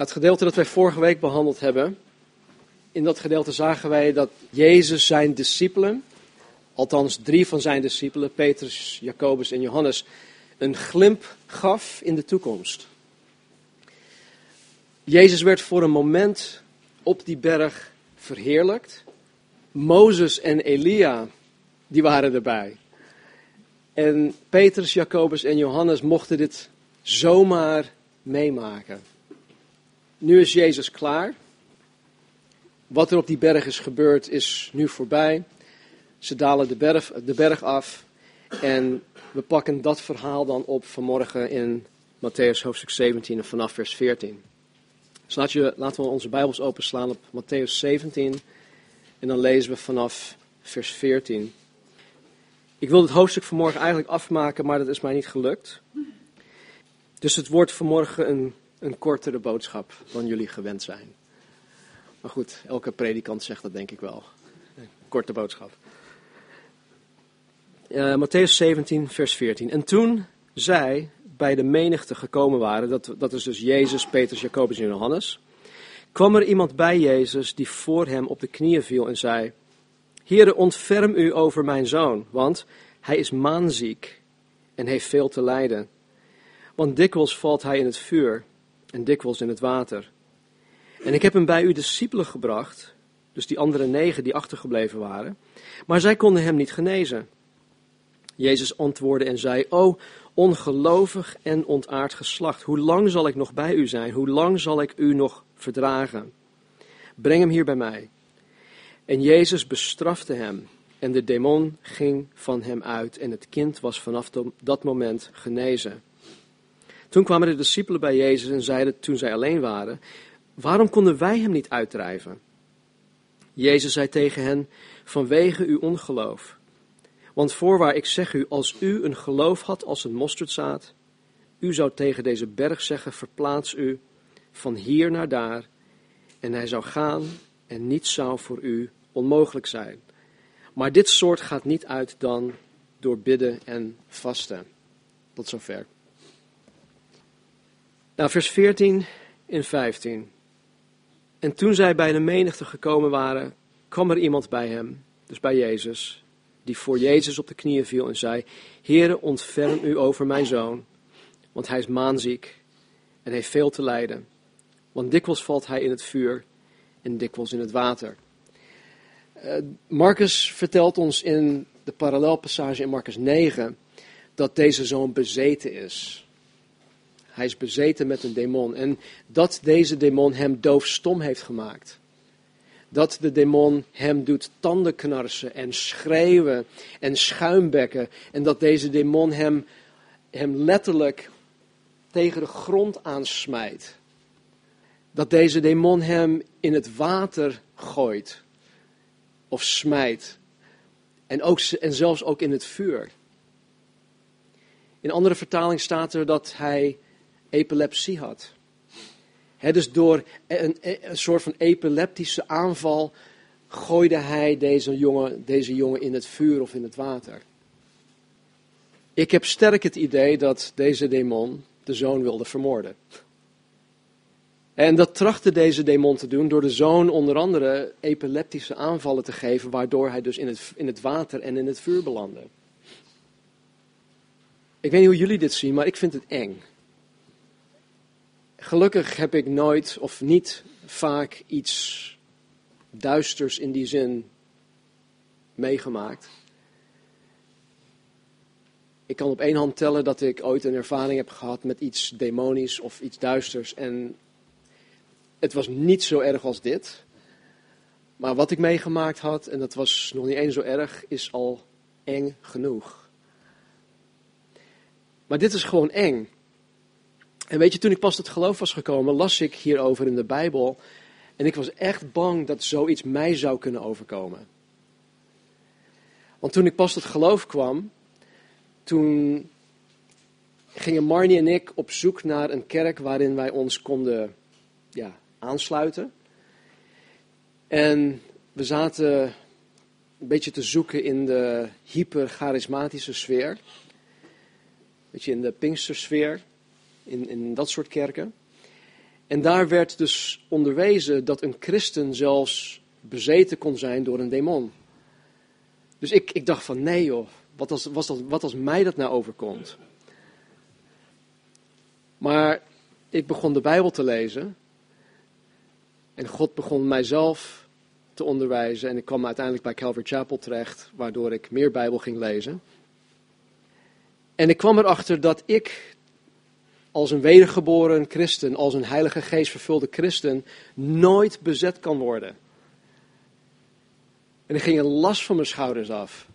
Het gedeelte dat wij vorige week behandeld hebben, in dat gedeelte zagen wij dat Jezus zijn discipelen, althans drie van zijn discipelen, Petrus, Jacobus en Johannes, een glimp gaf in de toekomst. Jezus werd voor een moment op die berg verheerlijkt. Mozes en Elia, die waren erbij. En Petrus, Jacobus en Johannes mochten dit zomaar meemaken. Nu is Jezus klaar. Wat er op die berg is gebeurd is nu voorbij. Ze dalen de berg, de berg af. En we pakken dat verhaal dan op vanmorgen in Matthäus hoofdstuk 17 en vanaf vers 14. Dus laten we onze Bijbels openslaan op Matthäus 17 en dan lezen we vanaf vers 14. Ik wil het hoofdstuk vanmorgen eigenlijk afmaken, maar dat is mij niet gelukt. Dus het wordt vanmorgen een, een kortere boodschap dan jullie gewend zijn. Maar goed, elke predikant zegt dat denk ik wel. Een korte boodschap. Uh, Matthäus 17, vers 14. En toen zij bij de menigte gekomen waren, dat, dat is dus Jezus, Petrus, Jacobus en Johannes, kwam er iemand bij Jezus die voor hem op de knieën viel en zei, Heere, ontferm u over mijn zoon, want hij is maanziek en heeft veel te lijden. Want dikwijls valt hij in het vuur en dikwijls in het water. En ik heb hem bij uw discipelen gebracht, dus die andere negen die achtergebleven waren, maar zij konden hem niet genezen. Jezus antwoordde en zei, O ongelovig en ontaard geslacht, hoe lang zal ik nog bij u zijn? Hoe lang zal ik u nog verdragen? Breng hem hier bij mij. En Jezus bestrafte hem en de demon ging van hem uit en het kind was vanaf dat moment genezen. Toen kwamen de discipelen bij Jezus en zeiden toen zij alleen waren, waarom konden wij hem niet uitdrijven? Jezus zei tegen hen, vanwege uw ongeloof. Want voorwaar, ik zeg u, als u een geloof had als een mosterdzaad, u zou tegen deze berg zeggen, verplaats u van hier naar daar, en hij zou gaan en niets zou voor u onmogelijk zijn. Maar dit soort gaat niet uit dan door bidden en vasten. Tot zover. Nou, vers 14 en 15. En toen zij bij de menigte gekomen waren, kwam er iemand bij hem, dus bij Jezus, die voor Jezus op de knieën viel en zei: Heere, ontferm u over mijn zoon, want hij is maanziek en heeft veel te lijden. Want dikwijls valt hij in het vuur en dikwijls in het water. Uh, Marcus vertelt ons in de parallelpassage in Marcus 9 dat deze zoon bezeten is. Hij is bezeten met een demon en dat deze demon hem doofstom heeft gemaakt dat de demon hem doet tandenknarsen en schreeuwen en schuimbekken. En dat deze demon hem, hem letterlijk tegen de grond aansmijt. Dat deze demon hem in het water gooit of smijt. En, ook, en zelfs ook in het vuur. In andere vertaling staat er dat hij epilepsie had dus door een, een, soort van epileptische aanval gooide hij deze jongen, deze jongen in het vuur of in het water. Ik heb sterk het idee dat deze demon de zoon wilde vermoorden. En dat trachtte deze demon te doen door de zoon onder andere epileptische aanvallen te geven, waardoor hij dus in het, in het water en in het vuur belandde. Ik weet niet hoe jullie dit zien, maar ik vind het eng. Gelukkig heb ik nooit of niet vaak iets duisters in die zin meegemaakt. Ik kan op één hand tellen dat ik ooit een ervaring heb gehad met iets demonisch of iets duisters. En het was niet zo erg als dit. Maar wat ik meegemaakt had, en dat was nog niet eens zo erg, is al eng genoeg. Maar dit is gewoon eng. En weet je, toen ik pas tot geloof was gekomen, las ik hierover in de Bijbel. En ik was echt bang dat zoiets mij zou kunnen overkomen. Want toen ik pas tot geloof kwam, toen gingen Marnie en ik op zoek naar een kerk waarin wij ons konden ja, aansluiten. En we zaten een beetje te zoeken in de hypercharismatische sfeer. Weet je, in de Pinkstersfeer in, in dat soort kerken. En daar werd dus onderwezen dat een christen zelfs bezeten kon zijn door een demon. Dus ik, ik dacht van nee joh, wat als, was dat, wat als mij dat nou overkomt? Maar ik begon de Bijbel te lezen. En God begon mijzelf te onderwijzen. En ik kwam uiteindelijk bij Calvary Chapel terecht, waardoor ik meer Bijbel ging lezen. En ik kwam erachter dat ik als een wedergeboren christen, als een heilige geest vervulde christen, nooit bezet kan worden. En ik ging een last van mijn schouders af.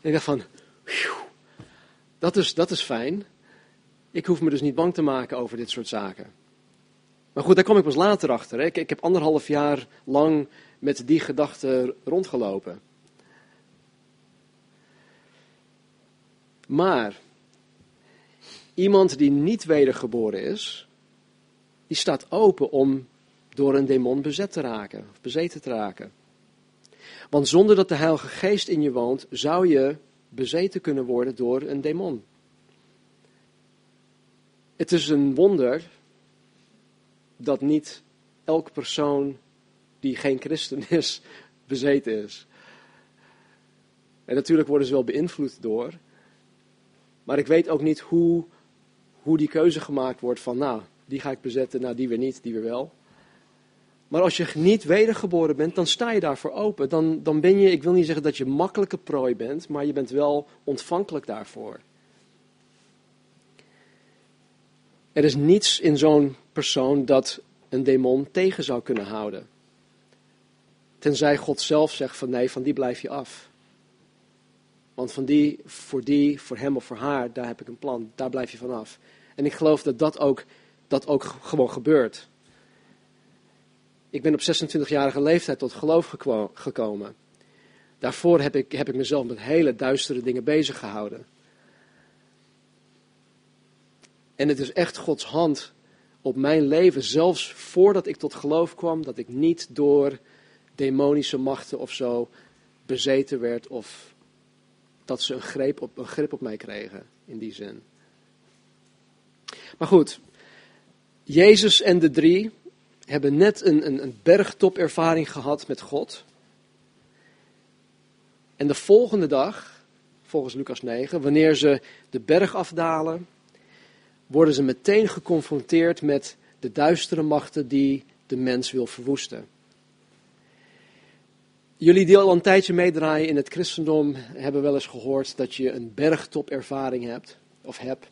En ik dacht van, dat is, dat is fijn. Ik hoef me dus niet bang te maken over dit soort zaken. Maar goed, daar kom ik pas later achter. Hè. Ik, ik heb anderhalf jaar lang met die gedachte rondgelopen. Maar iemand die niet wedergeboren is, die staat open om door een demon bezet te raken, of bezeten te raken. Want zonder dat de Heilige Geest in je woont, zou je bezeten kunnen worden door een demon. Het is een wonder dat niet elke persoon die geen christen is, bezeten is. En natuurlijk worden ze wel beïnvloed door. Maar ik weet ook niet hoe, hoe die keuze gemaakt wordt van, nou, die ga ik bezetten, nou, die weer niet, die weer wel. Maar als je niet wedergeboren bent, dan sta je daarvoor open. Dan, dan ben je, ik wil niet zeggen dat je makkelijke prooi bent, maar je bent wel ontvankelijk daarvoor. Er is niets in zo'n persoon dat een demon tegen zou kunnen houden. Tenzij God zelf zegt van nee, van die blijf je af. Want van die, voor die, voor hem of voor haar, daar heb ik een plan. Daar blijf je vanaf. En ik geloof dat dat ook, dat ook gewoon gebeurt. Ik ben op 26-jarige leeftijd tot geloof gekomen. Daarvoor heb ik, heb ik mezelf met hele duistere dingen bezig gehouden. En het is echt Gods hand op mijn leven, zelfs voordat ik tot geloof kwam, dat ik niet door demonische machten of zo bezeten werd of dat ze een, greep op, een grip op mij kregen, in die zin. Maar goed, Jezus en de drie hebben net een, een, een bergtopervaring gehad met God. En de volgende dag, volgens Lucas 9, wanneer ze de berg afdalen, worden ze meteen geconfronteerd met de duistere machten die de mens wil verwoesten. Jullie die al een tijdje meedraaien in het christendom hebben wel eens gehoord dat je een bergtopervaring hebt, of hebt.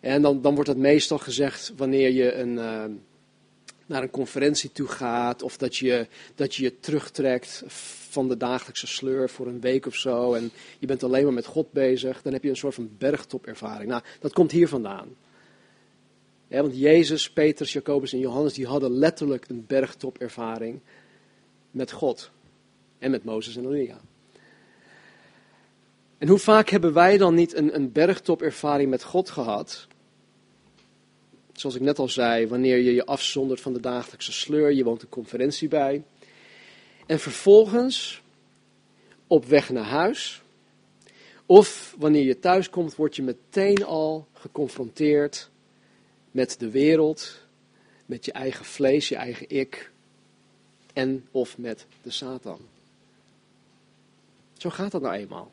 En dan, dan wordt dat meestal gezegd wanneer je een, uh, naar een conferentie toe gaat, of dat je, dat je je terugtrekt van de dagelijkse sleur voor een week of zo en je bent alleen maar met God bezig, dan heb je een soort van bergtopervaring. Nou, dat komt hier vandaan. Ja, want Jezus, Petrus, Jacobus en Johannes, die hadden letterlijk een bergtopervaring met God. En met Mozes en Elia. En hoe vaak hebben wij dan niet een, een bergtopervaring met God gehad? Zoals ik net al zei, wanneer je je afzondert van de dagelijkse sleur, je woont een conferentie bij. En vervolgens, op weg naar huis, of wanneer je thuis komt, word je meteen al geconfronteerd met de wereld, met je eigen vlees, je eigen ik, en of met de Satan. Zo gaat dat nou eenmaal.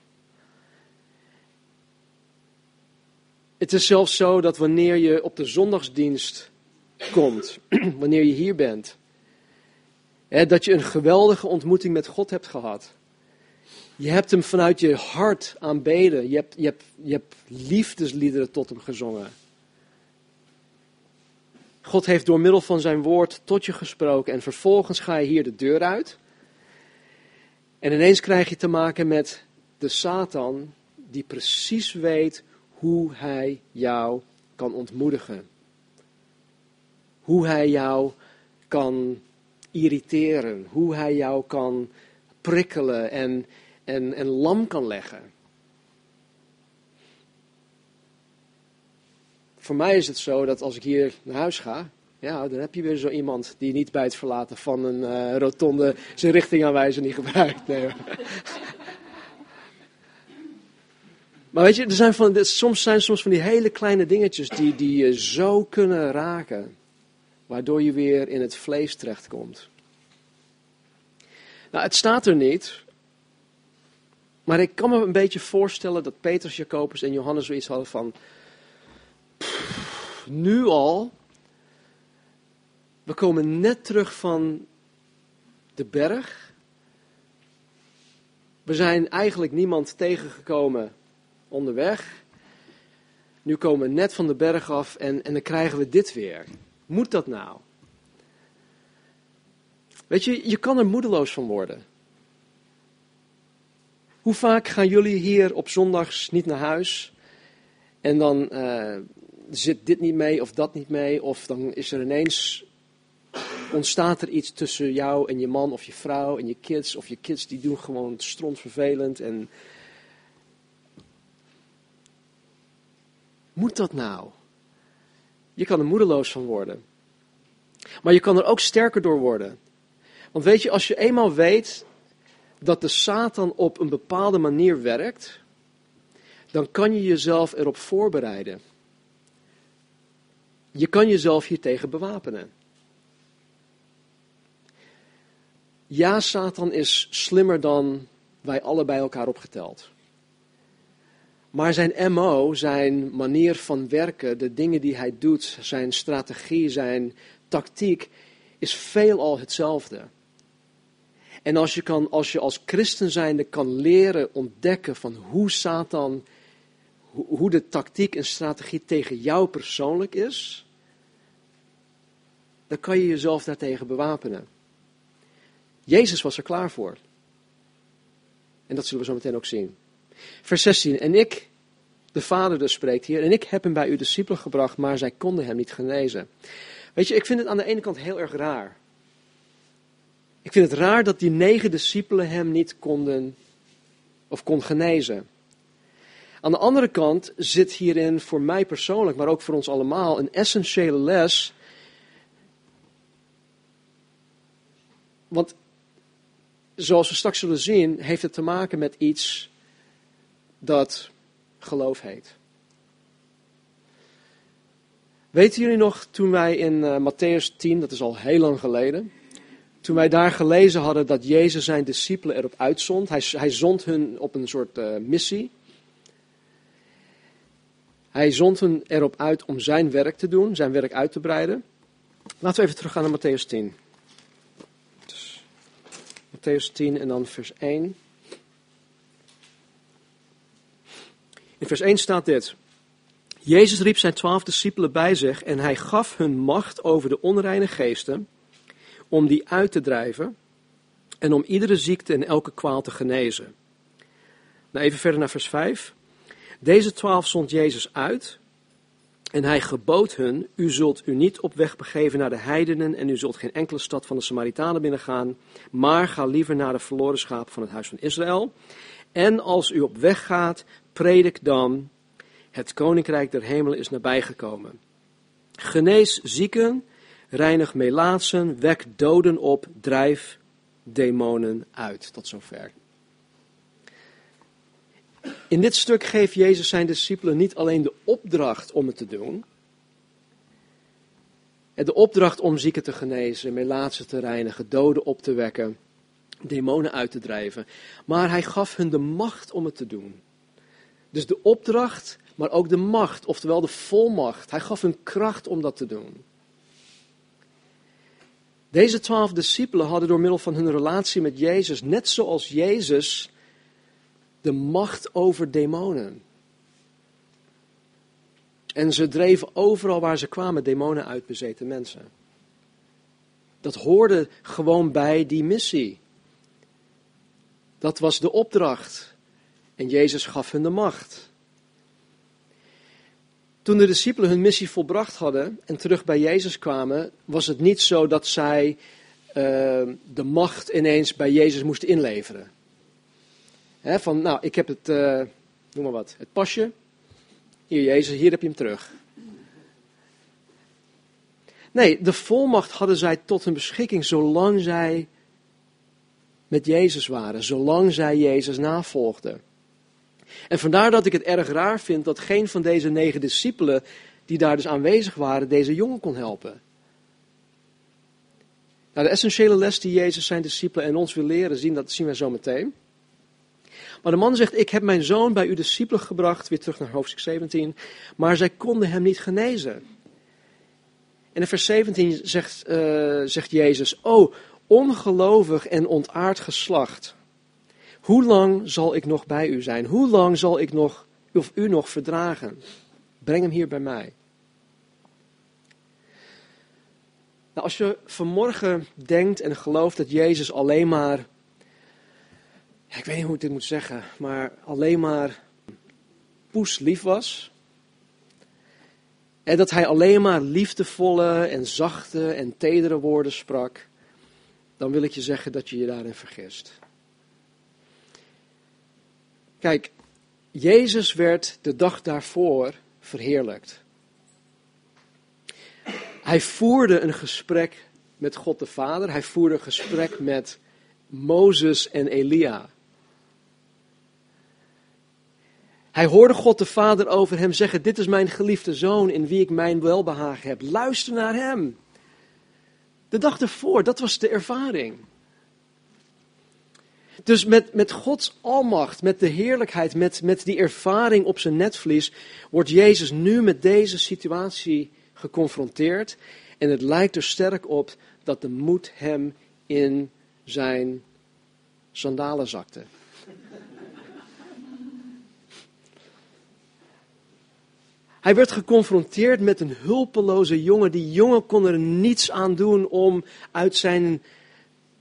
Het is zelfs zo dat wanneer je op de zondagsdienst komt, wanneer je hier bent, hè, dat je een geweldige ontmoeting met God hebt gehad. Je hebt hem vanuit je hart aanbeden. Je hebt, je hebt, je hebt liefdesliederen tot hem gezongen. God heeft door middel van zijn woord tot je gesproken en vervolgens ga je hier de deur uit. En ineens krijg je te maken met de Satan die precies weet hoe hij jou kan ontmoedigen. Hoe hij jou kan irriteren, hoe hij jou kan prikkelen en, en, en lam kan leggen. Voor mij is het zo dat als ik hier naar huis ga, ja, dan heb je weer zo iemand die niet bij het verlaten van een uh, rotonde zijn richting aanwijzen niet gebruikt. Nee, maar weet je, er zijn van, soms zijn soms van die hele kleine dingetjes die, die je zo kunnen raken. waardoor je weer in het vlees terechtkomt. Nou, het staat er niet, maar ik kan me een beetje voorstellen dat Petrus, Jacobus en Johannes zoiets hadden van, nu al, we komen net terug van de berg. We zijn eigenlijk niemand tegengekomen onderweg. Nu komen we net van de berg af en, en dan krijgen we dit weer. Moet dat nou? Weet je, je kan er moedeloos van worden. Hoe vaak gaan jullie hier op zondags niet naar huis en dan uh, zit dit niet mee of dat niet mee, of dan is er ineens ontstaat er iets tussen jou en je man of je vrouw en je kids, of je kids die doen gewoon strontvervelend en moet dat nou? Je kan er moedeloos van worden. Maar je kan er ook sterker door worden. Want weet je, als je eenmaal weet dat de Satan op een bepaalde manier werkt, dan kan je jezelf erop voorbereiden. Je kan jezelf hiertegen bewapenen. Ja, Satan is slimmer dan wij alle bij elkaar opgeteld. Maar zijn MO, zijn manier van werken, de dingen die hij doet, zijn strategie, zijn tactiek, is veelal hetzelfde. En als je, kan, als je als kan leren ontdekken van hoe Satan, hoe de tactiek en strategie tegen jou persoonlijk is, dan kan je jezelf daartegen bewapenen. Jezus was er klaar voor. En dat zullen we zo meteen ook zien. Vers 16. En ik, de Vader dus spreekt hier, en ik heb hem bij uw discipelen gebracht, maar zij konden hem niet genezen. Weet je, ik vind het aan de ene kant heel erg raar. Ik vind het raar dat die negen discipelen hem niet konden of kon genezen. Aan de andere kant zit hierin voor mij persoonlijk, maar ook voor ons allemaal, een essentiële les. Want zoals we straks zullen zien, heeft het te maken met iets dat geloof heet. Weten jullie nog toen wij in uh, Matthäus 10, dat is al heel lang geleden, toen wij daar gelezen hadden dat Jezus zijn discipelen erop uitzond. Hij, hij zond hun op een soort uh, missie. Hij zond hen erop uit om zijn werk te doen, zijn werk uit te breiden. Laten we even teruggaan naar Matthäus 10. Matthäus 10 en dan vers 1. In vers 1 staat dit. Jezus riep zijn twaalf discipelen bij zich en hij gaf hun macht over de onreine geesten om die uit te drijven en om iedere ziekte en elke kwaal te genezen. Nou, even verder naar vers 5. Deze twaalf zond Jezus uit en hij gebood hun, u zult u niet op weg begeven naar de heidenen en u zult geen enkele stad van de Samaritanen binnengaan, maar ga liever naar de verloren schaap van het huis van Israël. En als u op weg gaat, predik dan, het koninkrijk der hemelen is nabijgekomen. Genees zieken, reinig melaatsen, wek doden op, drijf demonen uit. Tot zover. In dit stuk geeft Jezus zijn discipelen niet alleen de opdracht om het te doen. De opdracht om zieken te genezen, melaatsen te reinigen, doden op te wekken, demonen uit te drijven. Maar hij gaf hun de macht om het te doen. Dus de opdracht, maar ook de macht, oftewel de volmacht. Hij gaf hun kracht om dat te doen. Deze twaalf discipelen hadden door middel van hun relatie met Jezus, net zoals Jezus, de macht over demonen. En ze dreven overal waar ze kwamen demonen uit bezeten mensen. Dat hoorde gewoon bij die missie. Dat was de opdracht. En Jezus gaf hun de macht. Toen de discipelen hun missie volbracht hadden en terug bij Jezus kwamen, was het niet zo dat zij uh, de macht ineens bij Jezus moesten inleveren. Van, nou, ik heb het, uh, noem maar wat, het pasje. Hier, Jezus, hier heb je hem terug. Nee, de volmacht hadden zij tot hun beschikking zolang zij met Jezus waren, zolang zij Jezus navolgden. En vandaar dat ik het erg raar vind dat geen van deze negen discipelen die daar dus aanwezig waren, deze jongen kon helpen. Nou, de essentiële les die Jezus zijn discipelen en ons wil leren zien, dat zien we zo meteen. Maar de man zegt, ik heb mijn zoon bij uw discipelen gebracht, weer terug naar hoofdstuk 17, maar zij konden hem niet genezen. En in vers 17 zegt, uh, zegt Jezus, oh, ongelovig en ontaard geslacht. Hoe lang zal ik nog bij u zijn? Hoe lang zal ik nog, of u nog verdragen? Breng hem hier bij mij. Nou, als je vanmorgen denkt en gelooft dat Jezus alleen maar, ik weet niet hoe ik dit moet zeggen, maar alleen maar poeslief was. En dat hij alleen maar liefdevolle en zachte en tedere woorden sprak, dan wil ik je zeggen dat je je daarin vergist. Kijk, Jezus werd de dag daarvoor verheerlijkt. Hij voerde een gesprek met God de Vader. Hij voerde een gesprek met Mozes en Elia. Hij hoorde God de Vader over hem zeggen: Dit is mijn geliefde zoon in wie ik mijn welbehagen heb. Luister naar hem. De dag ervoor, dat was de ervaring. Dus met, met Gods almacht, met de heerlijkheid, met, met die ervaring op zijn netvlies, wordt Jezus nu met deze situatie geconfronteerd. En het lijkt er sterk op dat de moed hem in zijn sandalen zakte. Hij werd geconfronteerd met een hulpeloze jongen. Die jongen kon er niets aan doen om uit zijn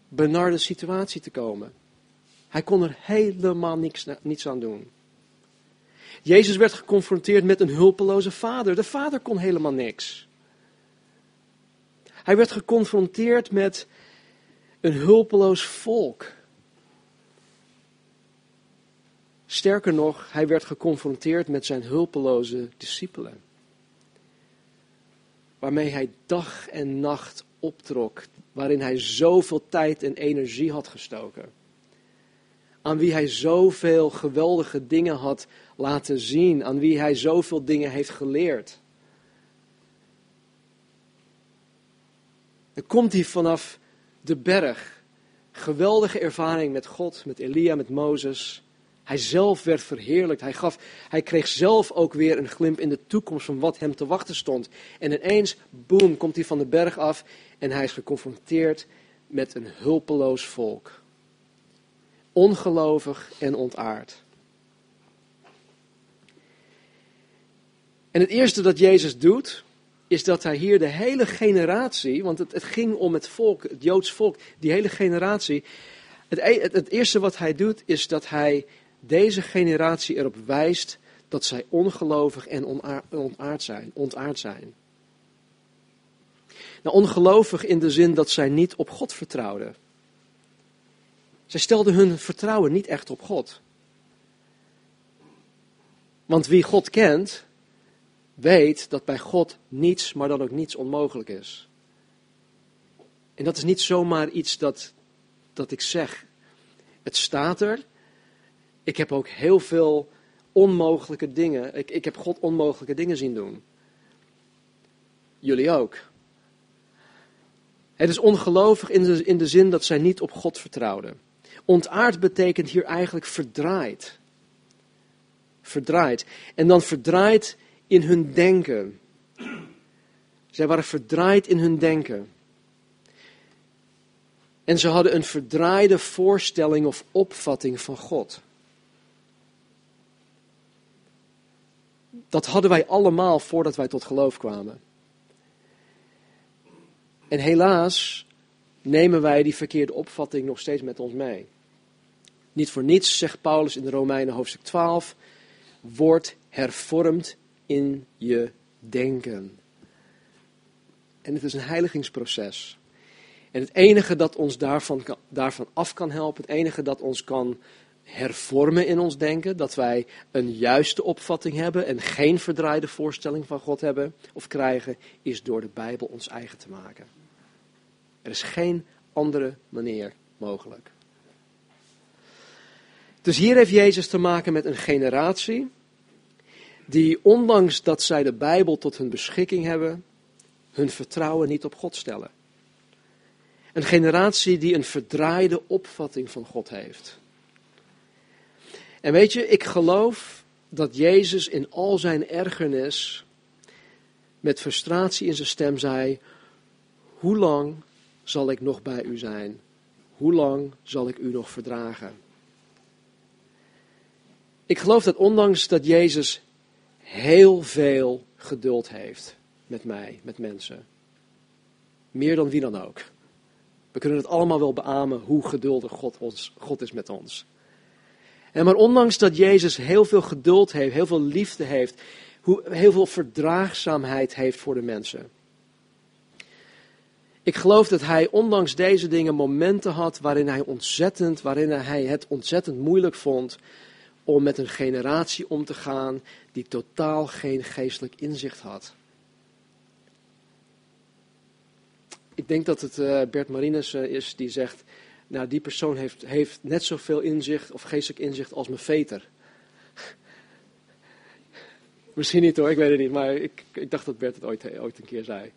benarde situatie te komen. Hij kon er helemaal niks, niets aan doen. Jezus werd geconfronteerd met een hulpeloze vader. De vader kon helemaal niks. Hij werd geconfronteerd met een hulpeloos volk. Sterker nog, hij werd geconfronteerd met zijn hulpeloze discipelen. Waarmee hij dag en nacht optrok, waarin hij zoveel tijd en energie had gestoken. Aan wie hij zoveel geweldige dingen had laten zien, aan wie hij zoveel dingen heeft geleerd. Dan komt hij vanaf de berg. Geweldige ervaring met God, met Elia, met Mozes. Hij zelf werd verheerlijkt. Hij, gaf, hij kreeg zelf ook weer een glimp in de toekomst van wat hem te wachten stond. En ineens, boem, komt hij van de berg af en hij is geconfronteerd met een hulpeloos volk. Ongelovig en ontaard. En het eerste dat Jezus doet, is dat hij hier de hele generatie, want het, het ging om het volk, het Joods volk, die hele generatie. Het, e, het, het eerste wat hij doet, is dat hij deze generatie erop wijst dat zij ongelovig en ontaard zijn. Ontaard zijn. Nou, ongelovig in de zin dat zij niet op God vertrouwden. Zij stelden hun vertrouwen niet echt op God. Want wie God kent, weet dat bij God niets, maar dan ook niets onmogelijk is. En dat is niet zomaar iets dat, dat ik zeg. Het staat er. Ik heb ook heel veel onmogelijke dingen. Ik, ik heb God onmogelijke dingen zien doen. Jullie ook. Het is ongelovig in de, in de zin dat zij niet op God vertrouwden. Ontaard betekent hier eigenlijk verdraaid. Verdraaid. En dan verdraaid in hun denken. Zij waren verdraaid in hun denken. En ze hadden een verdraaide voorstelling of opvatting van God. Dat hadden wij allemaal voordat wij tot geloof kwamen. En helaas nemen wij die verkeerde opvatting nog steeds met ons mee. Niet voor niets zegt Paulus in de Romeinen hoofdstuk 12: Word hervormd in je denken. En het is een heiligingsproces. En het enige dat ons daarvan, daarvan af kan helpen, het enige dat ons kan hervormen in ons denken, dat wij een juiste opvatting hebben en geen verdraaide voorstelling van God hebben of krijgen, is door de Bijbel ons eigen te maken. Er is geen andere manier mogelijk. Dus hier heeft Jezus te maken met een generatie die ondanks dat zij de Bijbel tot hun beschikking hebben, hun vertrouwen niet op God stellen. Een generatie die een verdraaide opvatting van God heeft. En weet je, ik geloof dat Jezus in al zijn ergernis met frustratie in zijn stem zei: Hoe lang zal ik nog bij u zijn? Hoe lang zal ik u nog verdragen? Ik geloof dat ondanks dat Jezus heel veel geduld heeft met mij, met mensen, meer dan wie dan ook. We kunnen het allemaal wel beamen hoe geduldig God, ons, God is met ons. En maar ondanks dat Jezus heel veel geduld heeft, heel veel liefde heeft, heel veel verdraagzaamheid heeft voor de mensen. Ik geloof dat hij ondanks deze dingen momenten had waarin hij ontzettend, waarin hij het ontzettend moeilijk vond om met een generatie om te gaan die totaal geen geestelijk inzicht had. Ik denk dat het uh, Bert Marines uh, is die zegt, nou die persoon heeft, heeft net zoveel inzicht of geestelijk inzicht als mijn veter. Misschien niet hoor, ik weet het niet, maar ik, ik dacht dat Bert het ooit, ooit een keer zei.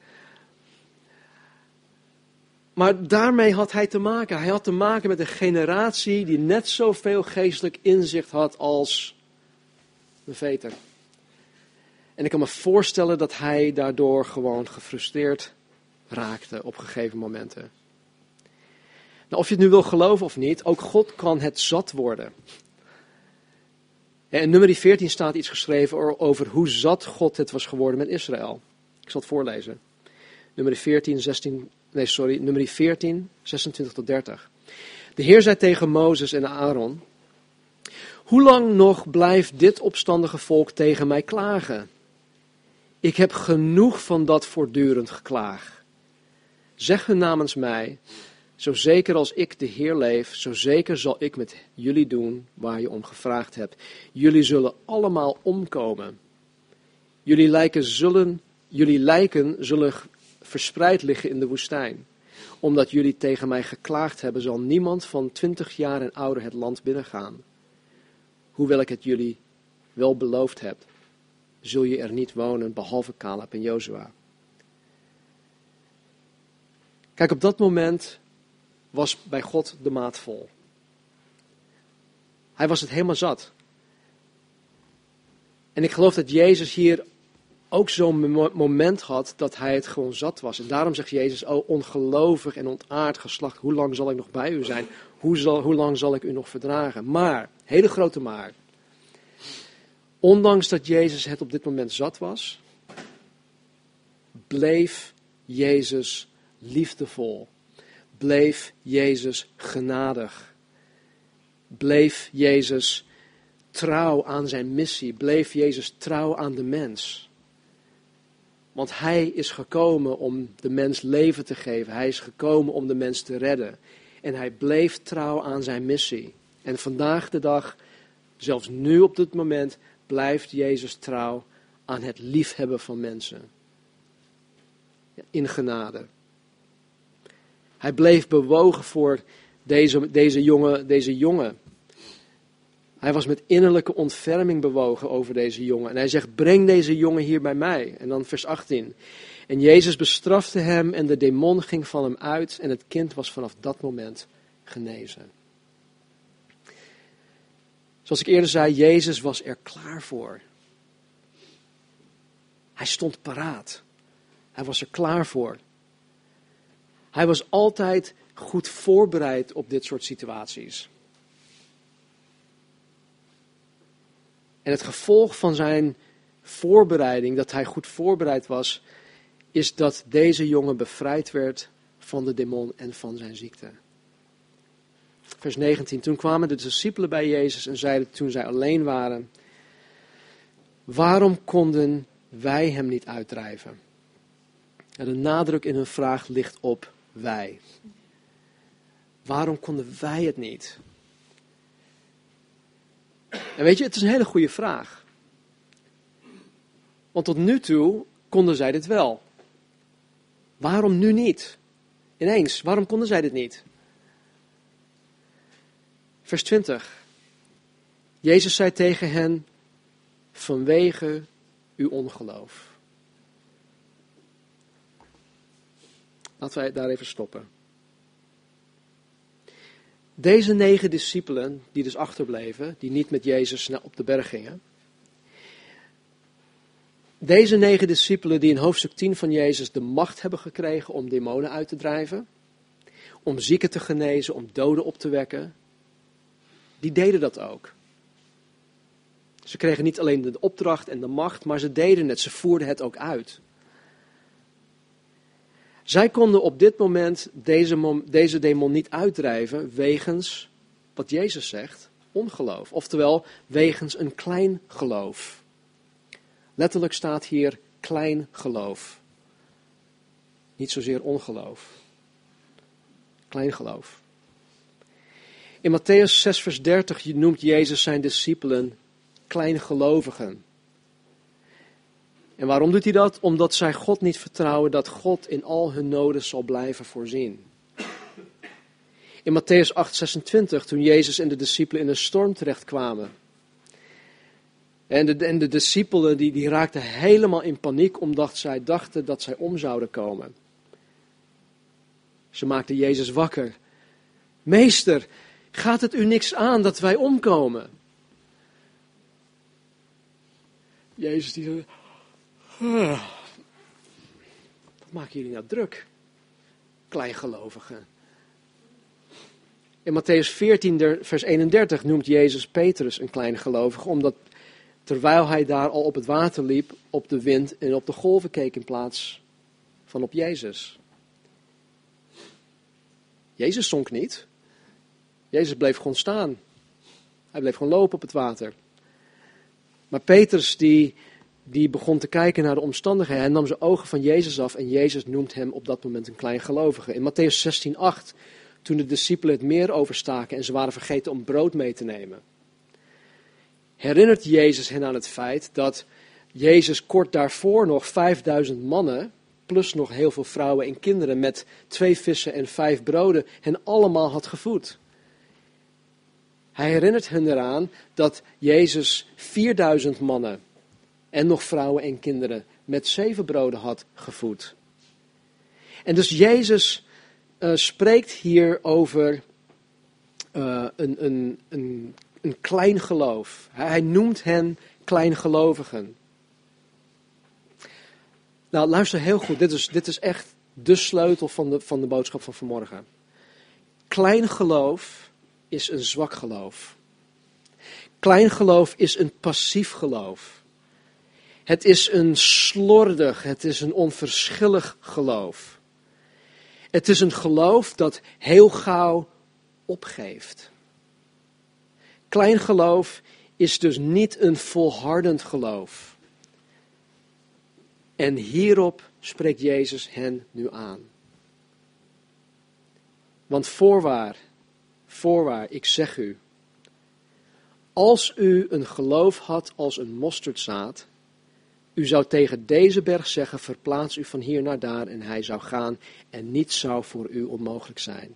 Maar daarmee had hij te maken. Hij had te maken met een generatie die net zoveel geestelijk inzicht had als de veter. En ik kan me voorstellen dat hij daardoor gewoon gefrustreerd raakte op gegeven momenten. Nou, of je het nu wil geloven of niet, ook God kan het zat worden. In nummer 14 staat iets geschreven over hoe zat God het was geworden met Israël. Ik zal het voorlezen. Nummer 14, 16, nee sorry, nummer 14, 26 tot 30. De Heer zei tegen Mozes en Aaron, hoe lang nog blijft dit opstandige volk tegen mij klagen? Ik heb genoeg van dat voortdurend geklaag. Zeg hun namens mij, zo zeker als ik de Heer leef, zo zeker zal ik met jullie doen waar je om gevraagd hebt. Jullie zullen allemaal omkomen. Jullie lijken zullen, jullie lijken zullen verspreid liggen in de woestijn. Omdat jullie tegen mij geklaagd hebben, zal niemand van twintig jaar en ouder het land binnengaan. Hoewel ik het jullie wel beloofd heb, zul je er niet wonen, behalve Caleb en Jozua. Kijk, op dat moment was bij God de maat vol. Hij was het helemaal zat. En ik geloof dat Jezus hier ook zo'n moment had dat hij het gewoon zat was. En daarom zegt Jezus, oh ongelovig en ontaard geslacht, hoe lang zal ik nog bij u zijn? Hoe, zal, hoe lang zal ik u nog verdragen? Maar, hele grote maar, ondanks dat Jezus het op dit moment zat was, bleef Jezus liefdevol. Bleef Jezus genadig. Bleef Jezus trouw aan zijn missie. Bleef Jezus trouw aan de mens. Want hij is gekomen om de mens leven te geven. Hij is gekomen om de mens te redden. En hij bleef trouw aan zijn missie. En vandaag de dag, zelfs nu op dit moment, blijft Jezus trouw aan het liefhebben van mensen. In genade. Hij bleef bewogen voor deze, deze, jongen, deze jongen hij was met innerlijke ontferming bewogen over deze jongen. En hij zegt, breng deze jongen hier bij mij. En dan vers 18. En Jezus bestrafte hem en de demon ging van hem uit en het kind was vanaf dat moment genezen. Zoals ik eerder zei, Jezus was er klaar voor. Hij stond paraat. Hij was er klaar voor. Hij was altijd goed voorbereid op dit soort situaties. En het gevolg van zijn voorbereiding, dat hij goed voorbereid was, is dat deze jongen bevrijd werd van de demon en van zijn ziekte. Vers 19. Toen kwamen de discipelen bij Jezus en zeiden toen zij alleen waren: Waarom konden wij hem niet uitdrijven? En de nadruk in hun vraag ligt op wij. Waarom konden wij het niet? En weet je, het is een hele goede vraag. Want tot nu toe konden zij dit wel. Waarom nu niet? Ineens, waarom konden zij dit niet? Vers 20. Jezus zei tegen hen: Vanwege uw ongeloof. Laten wij daar even stoppen. Deze negen discipelen, die dus achterbleven, die niet met Jezus op de berg gingen. Deze negen discipelen die in hoofdstuk 10 van Jezus de macht hebben gekregen om demonen uit te drijven, om zieken te genezen, om doden op te wekken, die deden dat ook. Ze kregen niet alleen de opdracht en de macht, maar ze deden het, ze voerden het ook uit. Zij konden op dit moment deze, deze demon niet uitdrijven wegens, wat Jezus zegt, ongeloof. Oftewel, wegens een klein geloof. Letterlijk staat hier klein geloof. Niet zozeer ongeloof. Klein geloof. In Matthäus 6, vers 30 noemt Jezus zijn discipelen kleingelovigen. En waarom doet hij dat? Omdat zij God niet vertrouwen dat God in al hun noden zal blijven voorzien. In Matthäus 8:26, toen Jezus en de discipelen in een storm terechtkwamen. En de, en de discipelen die, die raakten helemaal in paniek omdat zij dachten dat zij om zouden komen. Ze maakten Jezus wakker. Meester, gaat het u niks aan dat wij omkomen? Jezus die zei, wat maken jullie nou druk? Kleingelovigen. In Matthäus 14, vers 31 noemt Jezus Petrus een kleingelovige, omdat terwijl hij daar al op het water liep, op de wind en op de golven keek in plaats van op Jezus. Jezus zonk niet. Jezus bleef gewoon staan. Hij bleef gewoon lopen op het water. Maar Petrus die die begon te kijken naar de omstandigheden. Hij nam zijn ogen van Jezus af en Jezus noemt hem op dat moment een kleingelovige. In Matthäus 16:8, toen de discipelen het meer overstaken en ze waren vergeten om brood mee te nemen, herinnert Jezus hen aan het feit dat Jezus kort daarvoor nog 5000 mannen, plus nog heel veel vrouwen en kinderen met twee vissen en vijf broden, hen allemaal had gevoed. Hij herinnert hen eraan dat Jezus 4000 mannen en nog vrouwen en kinderen met zeven broden had gevoed. En dus Jezus uh, spreekt hier over uh, een, een, een, een klein geloof. Hij noemt hen kleingelovigen. Nou, luister heel goed. Dit is, dit is echt de sleutel van de, van de boodschap van vanmorgen. Klein geloof is een zwak geloof. Klein geloof is een passief geloof. Het is een slordig, het is een onverschillig geloof. Het is een geloof dat heel gauw opgeeft. Klein geloof is dus niet een volhardend geloof. En hierop spreekt Jezus hen nu aan. Want voorwaar, voorwaar, ik zeg u, als u een geloof had als een mosterdzaad, u zou tegen deze berg zeggen, verplaats u van hier naar daar en hij zou gaan en niets zou voor u onmogelijk zijn.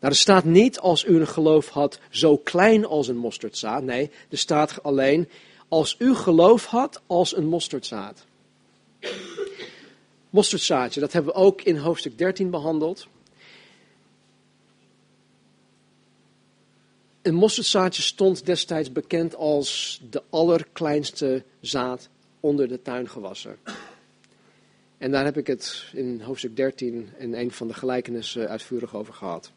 Nou, er staat niet als u een geloof had zo klein als een mosterdzaad. Nee, er staat alleen als u geloof had als een mosterdzaad. Mosterdzaadje, dat hebben we ook in hoofdstuk 13 behandeld. Een mosterdzaadje stond destijds bekend als de allerkleinste zaad onder de tuingewassen. En daar heb ik het in hoofdstuk 13 in een van de gelijkenissen uitvoerig over gehad.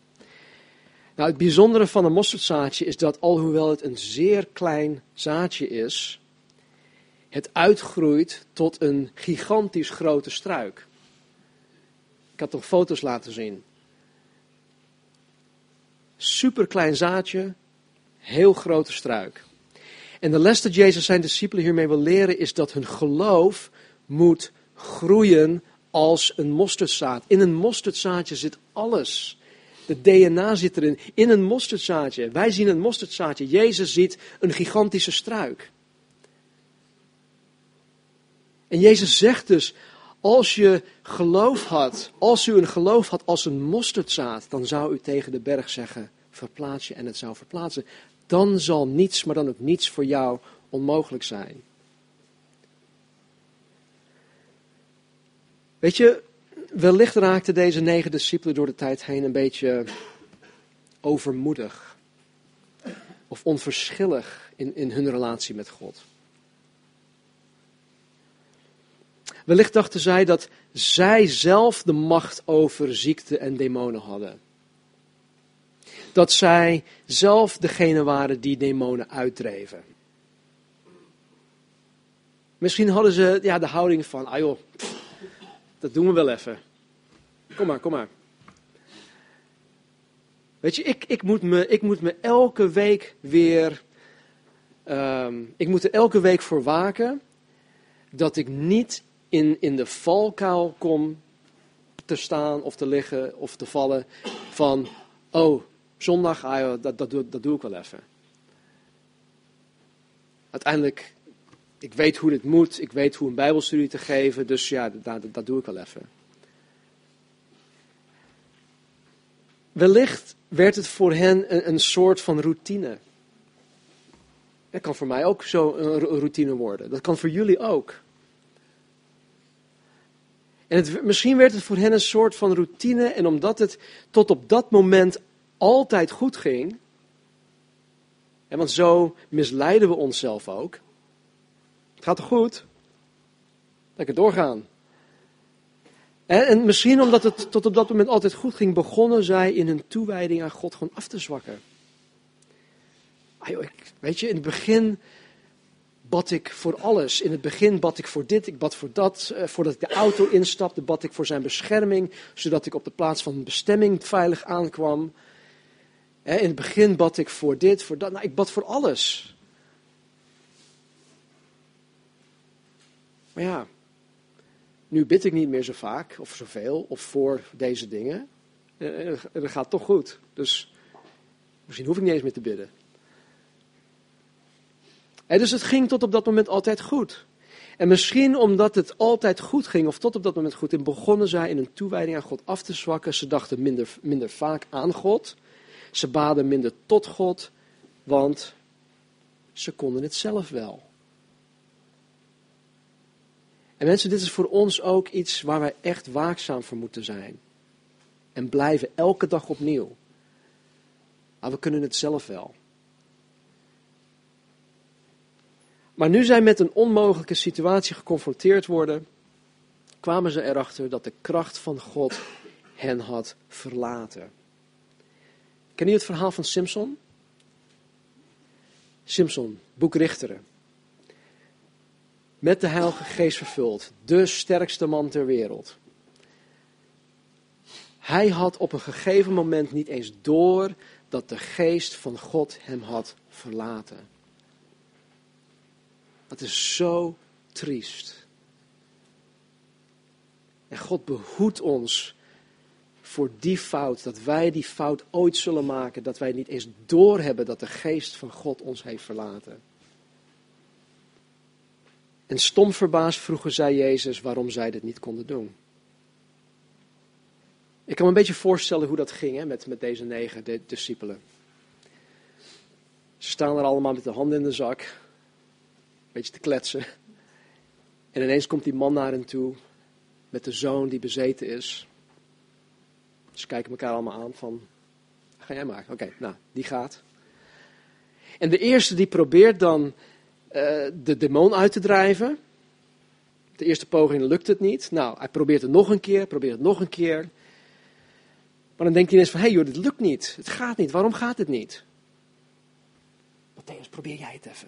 Nou, het bijzondere van een mosterdzaadje is dat alhoewel het een zeer klein zaadje is, het uitgroeit tot een gigantisch grote struik. Ik had nog foto's laten zien. Super klein zaadje, heel grote struik. En de les dat Jezus zijn discipelen hiermee wil leren is dat hun geloof moet groeien als een mosterdzaad. In een mosterdzaadje zit alles. De DNA zit erin. In een mosterdzaadje. Wij zien een mosterdzaadje. Jezus ziet een gigantische struik. En Jezus zegt dus, als je geloof had, als u een geloof had als een mosterdzaad, dan zou u tegen de berg zeggen, verplaats je en het zou verplaatsen dan zal niets, maar dan ook niets voor jou onmogelijk zijn. Weet je, wellicht raakten deze negen discipelen door de tijd heen een beetje overmoedig of onverschillig in, in hun relatie met God. Wellicht dachten zij dat zij zelf de macht over ziekte en demonen hadden. Dat zij zelf degene waren die demonen uitdreven. Misschien hadden ze ja, de houding van, ah joh, dat doen we wel even. Kom maar, kom maar. Weet je, ik, ik, moet, me, ik moet me elke week weer. Um, ik moet er elke week voor waken dat ik niet in, in de valkuil kom te staan of te liggen of te vallen van, oh, zondag, ah, dat, dat, doe, dat doe ik wel even. Uiteindelijk, ik weet hoe dit moet, ik weet hoe een bijbelstudie te geven, dus ja, dat, dat doe ik wel even. Wellicht werd het voor hen een, soort van routine. Dat kan voor mij ook zo een routine worden. Dat kan voor jullie ook. En het, misschien werd het voor hen een soort van routine. En omdat het tot op dat moment altijd goed ging. En want zo misleiden we onszelf ook. Het gaat toch goed? Lekker doorgaan. En misschien omdat het tot op dat moment altijd goed ging, begonnen zij in hun toewijding aan God gewoon af te zwakken. Weet je, in het begin bad ik voor alles. In het begin bad ik voor dit, ik bad voor dat. Eh, voordat ik de auto instapte, bad ik voor zijn bescherming, zodat ik op de plaats van bestemming veilig aankwam. In het begin bad ik voor dit, voor dat. Nou, ik bad voor alles. Maar ja, nu bid ik niet meer zo vaak of zoveel of voor deze dingen. En dat gaat toch goed. Dus misschien hoef ik niet eens meer te bidden. En dus het ging tot op dat moment altijd goed. En misschien omdat het altijd goed ging, of tot op dat moment goed, en begonnen zij in een toewijding aan God af te zwakken. Ze dachten minder, minder vaak aan God. Ze baden minder tot God, want ze konden het zelf wel. En mensen, dit is voor ons ook iets waar wij echt waakzaam voor moeten zijn. En blijven elke dag opnieuw. Maar we kunnen het zelf wel. Maar nu zij met een onmogelijke situatie geconfronteerd worden, kwamen ze erachter dat de kracht van God hen had verlaten. Ken je het verhaal van Simpson? Simpson, boek Richteren met de Heilige Geest vervuld. De sterkste man ter wereld. Hij had op een gegeven moment niet eens door dat de Geest van God hem had verlaten. Dat is zo triest. En God behoedt ons voor die fout, dat wij die fout ooit zullen maken, dat wij niet eens doorhebben dat de Geest van God ons heeft verlaten. En stom verbaasd vroegen zij Jezus waarom zij dit niet konden doen. Ik kan me een beetje voorstellen hoe dat ging hè, met, met deze negen discipelen. Ze staan er allemaal met de handen in de zak, een beetje te kletsen. En ineens komt die man naar hen toe met de zoon die bezeten is. Ze kijken elkaar allemaal aan van, ga jij maar. Oké, nou, die gaat. En de eerste die probeert dan uh, de demon uit te drijven. De eerste poging lukt het niet. Nou, hij probeert het nog een keer, probeert het nog een keer. Maar dan denkt hij ineens van, hé hey joh, dit lukt niet. Het gaat niet. Waarom gaat het niet? Matthäus, probeer jij het even.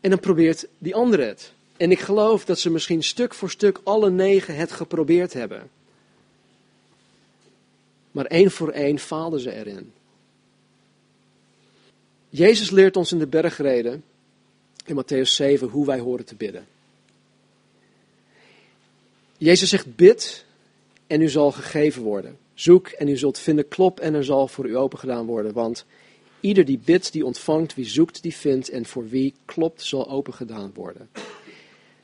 En dan probeert die andere het. En ik geloof dat ze misschien stuk voor stuk alle negen het geprobeerd hebben. Maar één voor één faalden ze erin. Jezus leert ons in de bergreden in Matthäus 7 hoe wij horen te bidden. Jezus zegt: Bid en u zal gegeven worden. Zoek en u zult vinden. Klop en er zal voor u open gedaan worden. Want ieder die bidt, die ontvangt. Wie zoekt, die vindt. En voor wie klopt, zal open gedaan worden.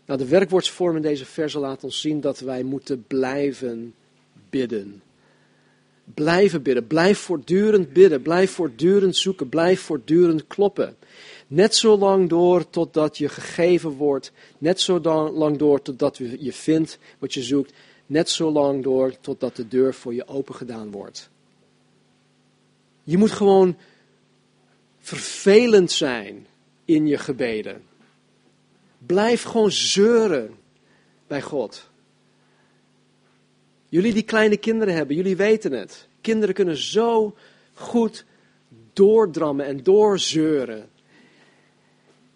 Nou, de werkwoordsvorm in deze verse laat ons zien dat wij moeten blijven bidden. Blijven bidden. Blijf voortdurend bidden. Blijf voortdurend zoeken. Blijf voortdurend kloppen. Net zo lang door totdat je gegeven wordt. Net zo lang door totdat je vindt wat je zoekt. Net zo lang door totdat de deur voor je open gedaan wordt. Je moet gewoon vervelend zijn in je gebeden. Blijf gewoon zeuren bij God. Jullie die kleine kinderen hebben, jullie weten het. Kinderen kunnen zo goed doordrammen en doorzeuren.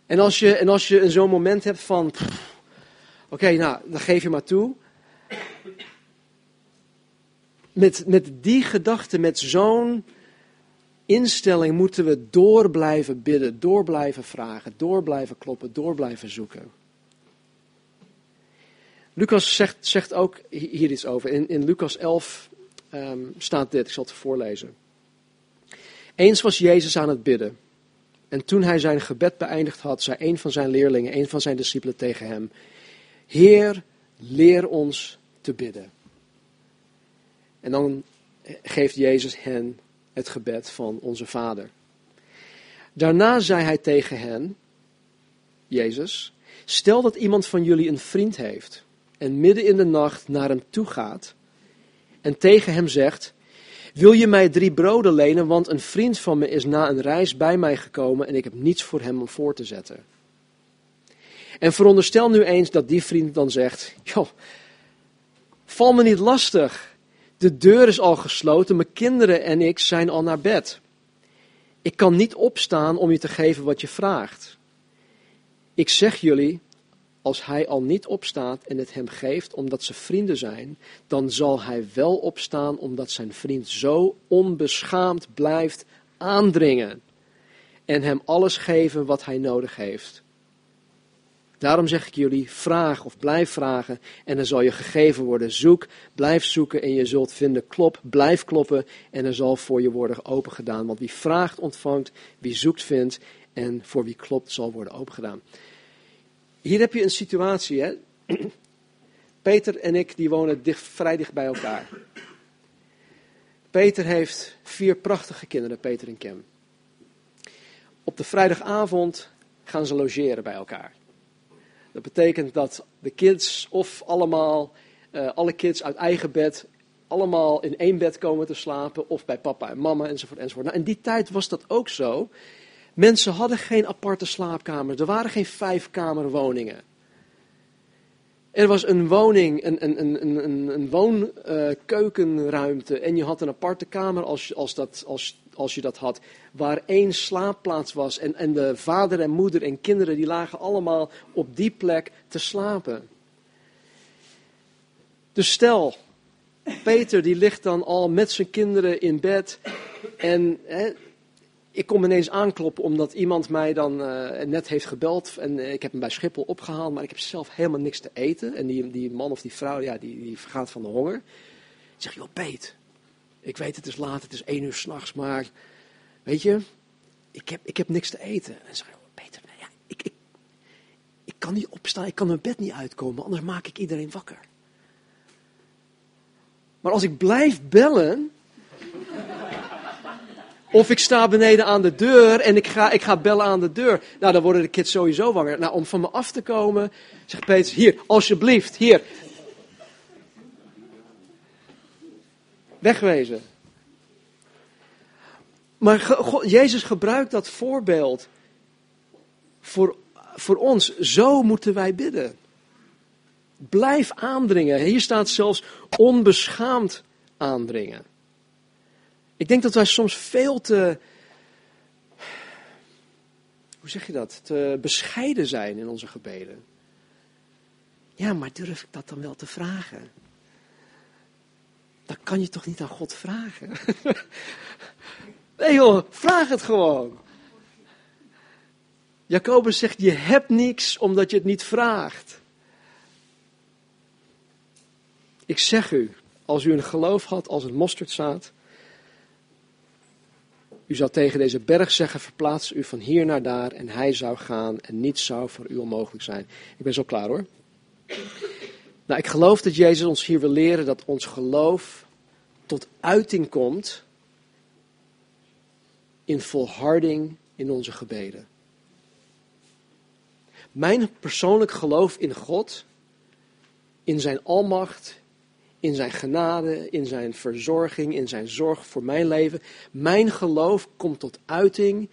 En als je, en als je zo'n moment hebt van, oké, nou, dan geef je maar toe. Met, met die gedachte, met zo'n instelling moeten we door blijven bidden, door blijven vragen, door blijven kloppen, door blijven zoeken. Lucas zegt, zegt ook hier iets over. In, in Lucas 11 ehm, staat dit, ik zal het voorlezen. Eens was Jezus aan het bidden. En toen hij zijn gebed beëindigd had, zei een van zijn leerlingen, een van zijn discipelen tegen hem: Heer, leer ons te bidden. En dan geeft Jezus hen het gebed van onze Vader. Daarna zei hij tegen hen, Jezus, stel dat iemand van jullie een vriend heeft en midden in de nacht naar hem toe gaat en tegen hem zegt, wil je mij drie broden lenen, want een vriend van me is na een reis bij mij gekomen en ik heb niets voor hem om voor te zetten. En veronderstel nu eens dat die vriend dan zegt, joh, val me niet lastig. De deur is al gesloten, mijn kinderen en ik zijn al naar bed. Ik kan niet opstaan om je te geven wat je vraagt. Ik zeg jullie, als hij al niet opstaat en het hem geeft omdat ze vrienden zijn, dan zal hij wel opstaan omdat zijn vriend zo onbeschaamd blijft aandringen en hem alles geven wat hij nodig heeft. Daarom zeg ik jullie, vraag of blijf vragen en dan zal je gegeven worden. Zoek, blijf zoeken en je zult vinden. Klop, blijf kloppen en er zal voor je worden opengedaan. Want wie vraagt ontvangt, wie zoekt vindt en voor wie klopt zal worden opengedaan. Hier heb je een situatie, hè. Peter en ik die wonen dicht, vrij dicht bij elkaar. Peter heeft vier prachtige kinderen, Peter en Kim. Op de vrijdagavond gaan ze logeren bij elkaar. Dat betekent dat de kids of allemaal, uh, alle kids uit eigen bed, allemaal in één bed komen te slapen. Of bij papa en mama enzovoort. enzovoort. Nou, in die tijd was dat ook zo. Mensen hadden geen aparte slaapkamers. Er waren geen vijfkamerwoningen. Er was een woning, een, een, een, een, een woonkeukenruimte. en je had een aparte kamer als, als, dat, als, als je dat had. Waar één slaapplaats was. En, en de vader en moeder en kinderen die lagen allemaal op die plek te slapen. Dus stel, Peter die ligt dan al met zijn kinderen in bed. En hè, ik kom ineens aankloppen omdat iemand mij dan uh, net heeft gebeld. En uh, ik heb hem bij Schiphol opgehaald, maar ik heb zelf helemaal niks te eten. En die, die man of die vrouw, ja, die, die vergaat van de honger. Ik zeg, joh, Peet, ik weet het is laat, het is één uur s'nachts, maar weet je, ik heb, ik heb niks te eten. En zeg, Peter, ja, ik, ik, ik kan niet opstaan, ik kan mijn bed niet uitkomen, anders maak ik iedereen wakker. Maar als ik blijf bellen, of ik sta beneden aan de deur en ik ga, ik ga bellen aan de deur. Nou, dan worden de kids sowieso wanger. Nou, om van me af te komen, zegt Peter, hier, alsjeblieft, hier. Wegwezen. Maar Jezus gebruikt dat voorbeeld voor, voor ons. Zo moeten wij bidden. Blijf aandringen. Hier staat zelfs onbeschaamd aandringen. Ik denk dat wij soms veel te, hoe zeg je dat, te bescheiden zijn in onze gebeden. Ja, maar durf ik dat dan wel te vragen? Dan kan je toch niet aan God vragen? nee joh, vraag het gewoon. Jacobus zegt, je hebt niks omdat je het niet vraagt. Ik zeg u, als u een geloof had als een mosterdzaad, u zou tegen deze berg zeggen, verplaats u van hier naar daar en hij zou gaan en niets zou voor u onmogelijk zijn. Ik ben zo klaar hoor. Nou, ik geloof dat Jezus ons hier wil leren dat ons geloof tot uiting komt in volharding in onze gebeden. Mijn persoonlijk geloof in God, in zijn almacht, in zijn genade, in zijn verzorging, in zijn zorg voor mijn leven. Mijn geloof komt tot uiting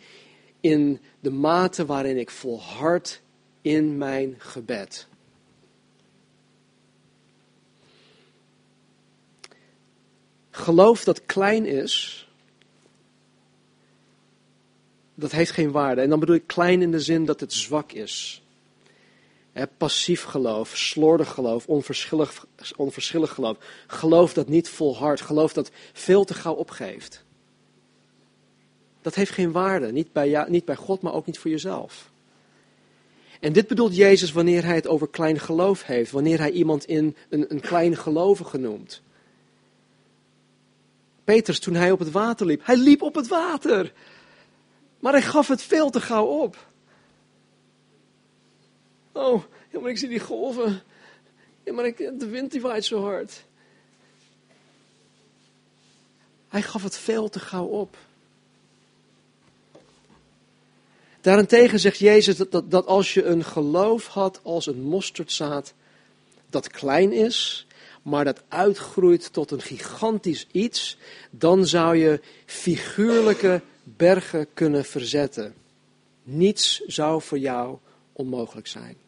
in de mate waarin ik volhard in mijn gebed. Geloof dat klein is, dat heeft geen waarde. En dan bedoel ik klein in de zin dat het zwak is. Passief geloof, slordig geloof, onverschillig, onverschillig geloof. Geloof dat niet volhardt, geloof dat veel te gauw opgeeft. Dat heeft geen waarde, niet bij, niet bij God, maar ook niet voor jezelf. En dit bedoelt Jezus wanneer hij het over klein geloof heeft, wanneer hij iemand in een, een klein gelovige noemt. Petrus, toen hij op het water liep, hij liep op het water. Maar hij gaf het veel te gauw op. Oh, ja, maar ik zie die golven. Ja, maar ik, de wind die waait zo hard. Hij gaf het veel te gauw op. Daarentegen zegt Jezus dat, dat, dat als je een geloof had als een mosterdzaad, dat klein is, maar dat uitgroeit tot een gigantisch iets, dan zou je figuurlijke bergen kunnen verzetten. Niets zou voor jou onmogelijk zijn.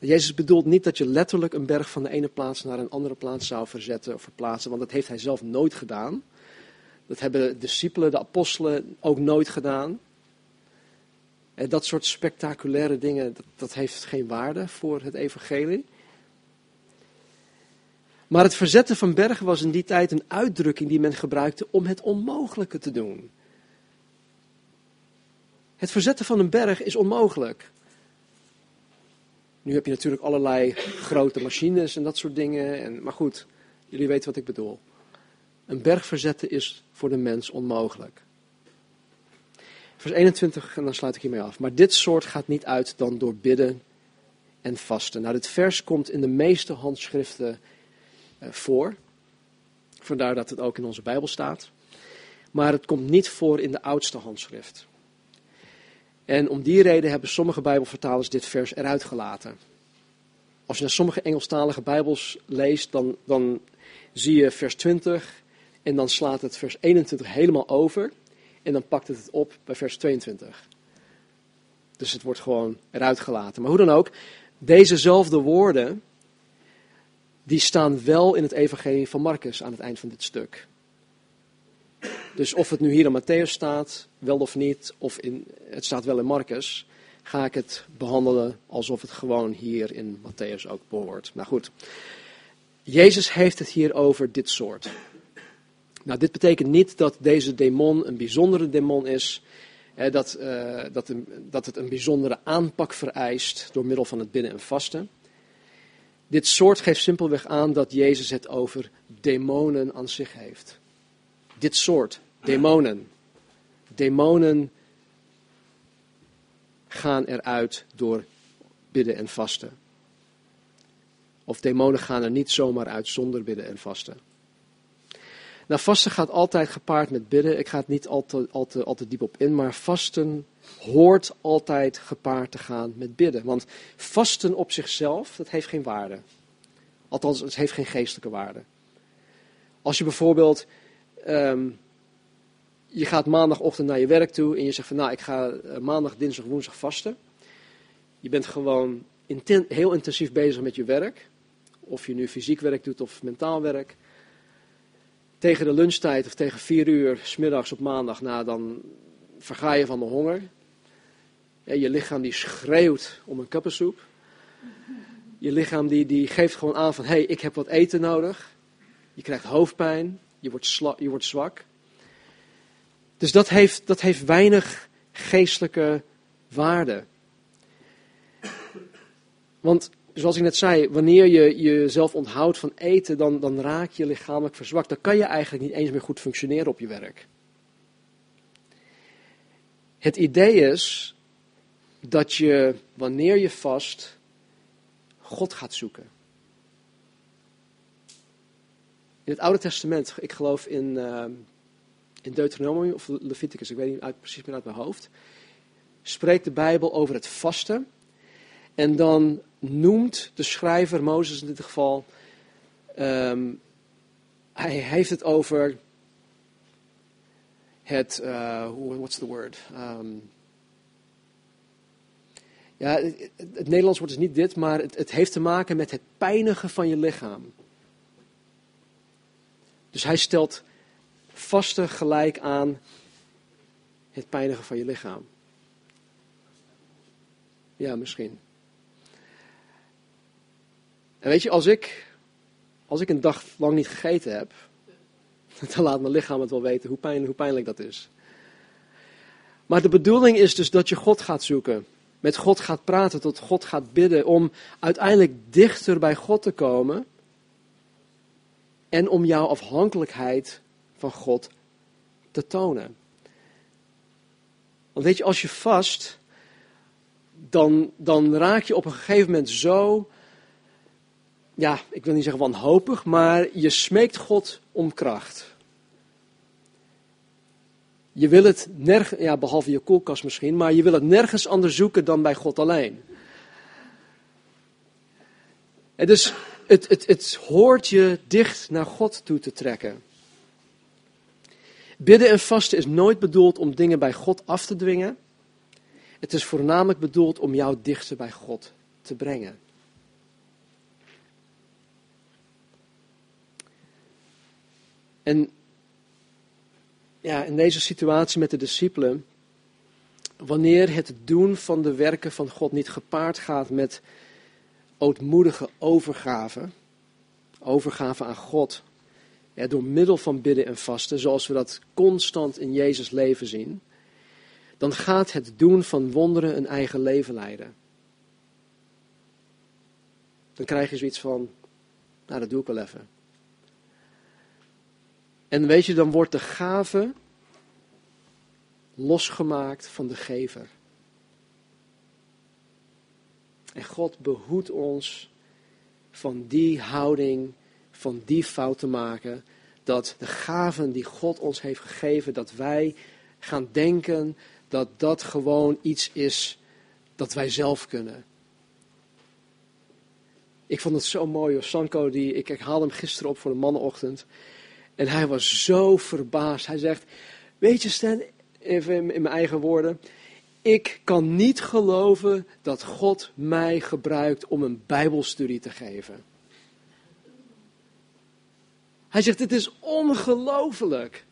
Jezus bedoelt niet dat je letterlijk een berg van de ene plaats naar een andere plaats zou verzetten of verplaatsen, want dat heeft hij zelf nooit gedaan. Dat hebben de discipelen, de apostelen ook nooit gedaan. En dat soort spectaculaire dingen, dat, dat heeft geen waarde voor het evangelie. Maar het verzetten van bergen was in die tijd een uitdrukking die men gebruikte om het onmogelijke te doen. Het verzetten van een berg is onmogelijk. Nu heb je natuurlijk allerlei grote machines en dat soort dingen. En, maar goed, jullie weten wat ik bedoel. Een berg verzetten is voor de mens onmogelijk. Vers 21, en dan sluit ik hiermee af. Maar dit soort gaat niet uit dan door bidden en vasten. Nou, dit vers komt in de meeste handschriften eh, voor. Vandaar dat het ook in onze Bijbel staat. Maar het komt niet voor in de oudste handschrift. En om die reden hebben sommige Bijbelvertalers dit vers eruit gelaten. Als je naar sommige Engelstalige Bijbels leest, dan, dan zie je vers 20 en dan slaat het vers 21 helemaal over. En dan pakt het het op bij vers 22. Dus het wordt gewoon eruit gelaten. Maar hoe dan ook, dezezelfde woorden die staan wel in het evangelie van Marcus aan het eind van dit stuk. Dus of het nu hier in Matthäus staat, wel of niet, of in, het staat wel in Marcus, ga ik het behandelen alsof het gewoon hier in Matthäus ook behoort. Nou goed, Jezus heeft het hier over dit soort. Nou, dit betekent niet dat deze demon een bijzondere demon is, hè, dat, uh, dat, dat het een bijzondere aanpak vereist door middel van het binnen en vasten. Dit soort geeft simpelweg aan dat Jezus het over demonen aan zich heeft. Dit soort, demonen. Demonen gaan eruit door bidden en vasten. Of demonen gaan er niet zomaar uit zonder bidden en vasten. Nou, vasten gaat altijd gepaard met bidden. Ik ga het niet al te, al, te, diep op in, maar vasten hoort altijd gepaard te gaan met bidden. Want vasten op zichzelf, dat heeft geen waarde. Althans, het heeft geen geestelijke waarde. Als je bijvoorbeeld, ehm, je gaat maandagochtend naar je werk toe en je zegt van nou, ik ga eh, maandag, dinsdag, woensdag vasten. Je bent gewoon heel intensief bezig met je werk. Of je nu fysiek werk doet of mentaal werk. Tegen de lunchtijd of tegen vier uur, smiddags op maandag, nou, dan verga je van de honger. Ja, je lichaam die schreeuwt om een kappensoep. Je lichaam die, die geeft gewoon aan van, hé, hey, ik heb wat eten nodig. Je krijgt hoofdpijn, je wordt, je wordt zwak. Dus dat heeft, dat heeft weinig geestelijke waarde. Want zoals ik net zei, wanneer je jezelf onthoudt van eten, dan, dan raak je lichamelijk verzwakt. Dan kan je eigenlijk niet eens meer goed functioneren op je werk. Het idee is dat je, wanneer je vast, God gaat zoeken. In het Oude Testament, ik geloof in, uh, in Deuteronomium of Leviticus, ik weet niet uit, precies meer uit mijn hoofd, spreekt de Bijbel over het vasten. En dan noemt de schrijver, Mozes in dit geval, Ehm, hij heeft het over het, uh, what's the word? Um, ja, het, het, Nederlands woord is niet dit, maar het, het heeft te maken met het pijnigen van je lichaam. Dus hij stelt vaste gelijk aan het pijnigen van je lichaam. Ja, misschien. En weet je, als ik, als ik een dag lang niet gegeten heb, dan laat mijn lichaam het wel weten hoe, pijn, hoe pijnlijk dat is. Maar de bedoeling is dus dat je God gaat zoeken. Met God gaat praten, tot God gaat bidden. Om uiteindelijk dichter bij God te komen. En om jouw afhankelijkheid van God te tonen. Want weet je, als je vast, dan, dan raak je op een gegeven moment zo, ja, ik wil niet zeggen wanhopig, maar je smeekt God om kracht. Je wil het nergens, ja, behalve je koelkast misschien, maar je wil het nergens anders zoeken dan bij God alleen. En dus het, het, het hoort je dicht naar God toe te trekken. Bidden en vasten is nooit bedoeld om dingen bij God af te dwingen. Het is voornamelijk bedoeld om jou dichter bij God te brengen. En ja, in deze situatie met de discipelen, wanneer het doen van de werken van God niet gepaard gaat met ootmoedige overgave, overgave aan God, door middel van bidden en vasten, zoals we dat constant in Jezus leven zien, dan gaat het doen van wonderen een eigen leven leiden. Dan krijg je zoiets van, nou dat doe ik wel even. En weet je, dan wordt de gave losgemaakt van de gever. En God behoedt ons van die houding, van die fout te maken, dat de gaven die God ons heeft gegeven, dat wij gaan denken dat dat gewoon iets is dat wij zelf kunnen. Ik vond het zo mooi, Sanko, die, ik, haalde hem gisteren op voor de mannenochtend. En hij was zo verbaasd. Hij zegt, weet je Stan, even in mijn eigen woorden. Ik kan niet geloven dat God mij gebruikt om een bijbelstudie te geven. Hij zegt, het is ongelooflijk.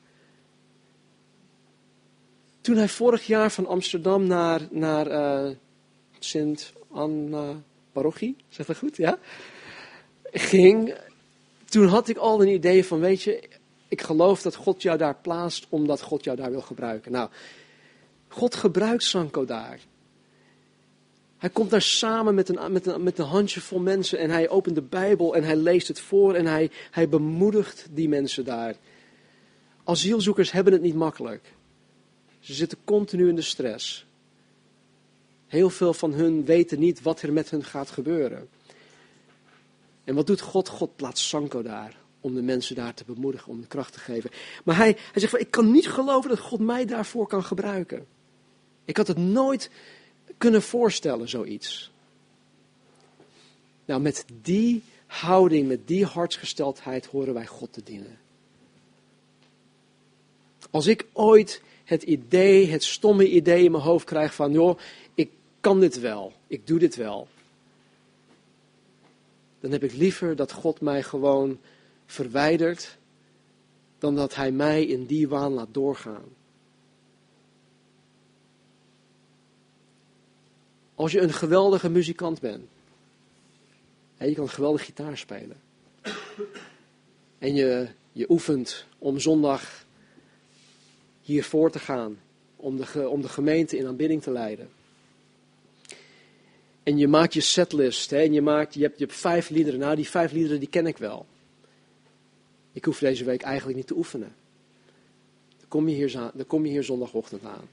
Toen hij vorig jaar van Amsterdam naar, naar uh, Sint Anna Parochie, zegt dat goed, ja? Ging, toen had ik al een idee van, weet je, ik geloof dat God jou daar plaatst omdat God jou daar wil gebruiken. Nou, God gebruikt Sanko daar. Hij komt daar samen met een, met, met een handjevol mensen en hij opent de Bijbel en hij leest het voor en hij, hij bemoedigt die mensen daar. Asielzoekers hebben het niet makkelijk. Ze zitten continu in de stress. Heel veel van hun weten niet wat er met hun gaat gebeuren. En wat doet God? God plaatst Sanko daar om de mensen daar te bemoedigen, om de kracht te geven. Maar hij, hij zegt van, ik kan niet geloven dat God mij daarvoor kan gebruiken. Ik had het nooit kunnen voorstellen, zoiets. Nou, met die houding, met die hartsgesteldheid horen wij God te dienen. Als ik ooit het idee, het stomme idee in mijn hoofd krijg van, joh, ik kan dit wel, ik doe dit wel. Dan heb ik liever dat God mij gewoon verwijdert, dan dat hij mij in die waan laat doorgaan. Als je een geweldige muzikant bent, en je kan geweldig gitaar spelen, en je, je oefent om zondag hier voor te gaan, om de, om de gemeente in aanbidding te leiden. En je maakt je setlist, hè, en je, maakt, je, hebt, je hebt vijf liederen. Nou, die vijf liederen die ken ik wel. Ik hoef deze week eigenlijk niet te oefenen. Dan kom je hier, dan kom je hier zondagochtend aan.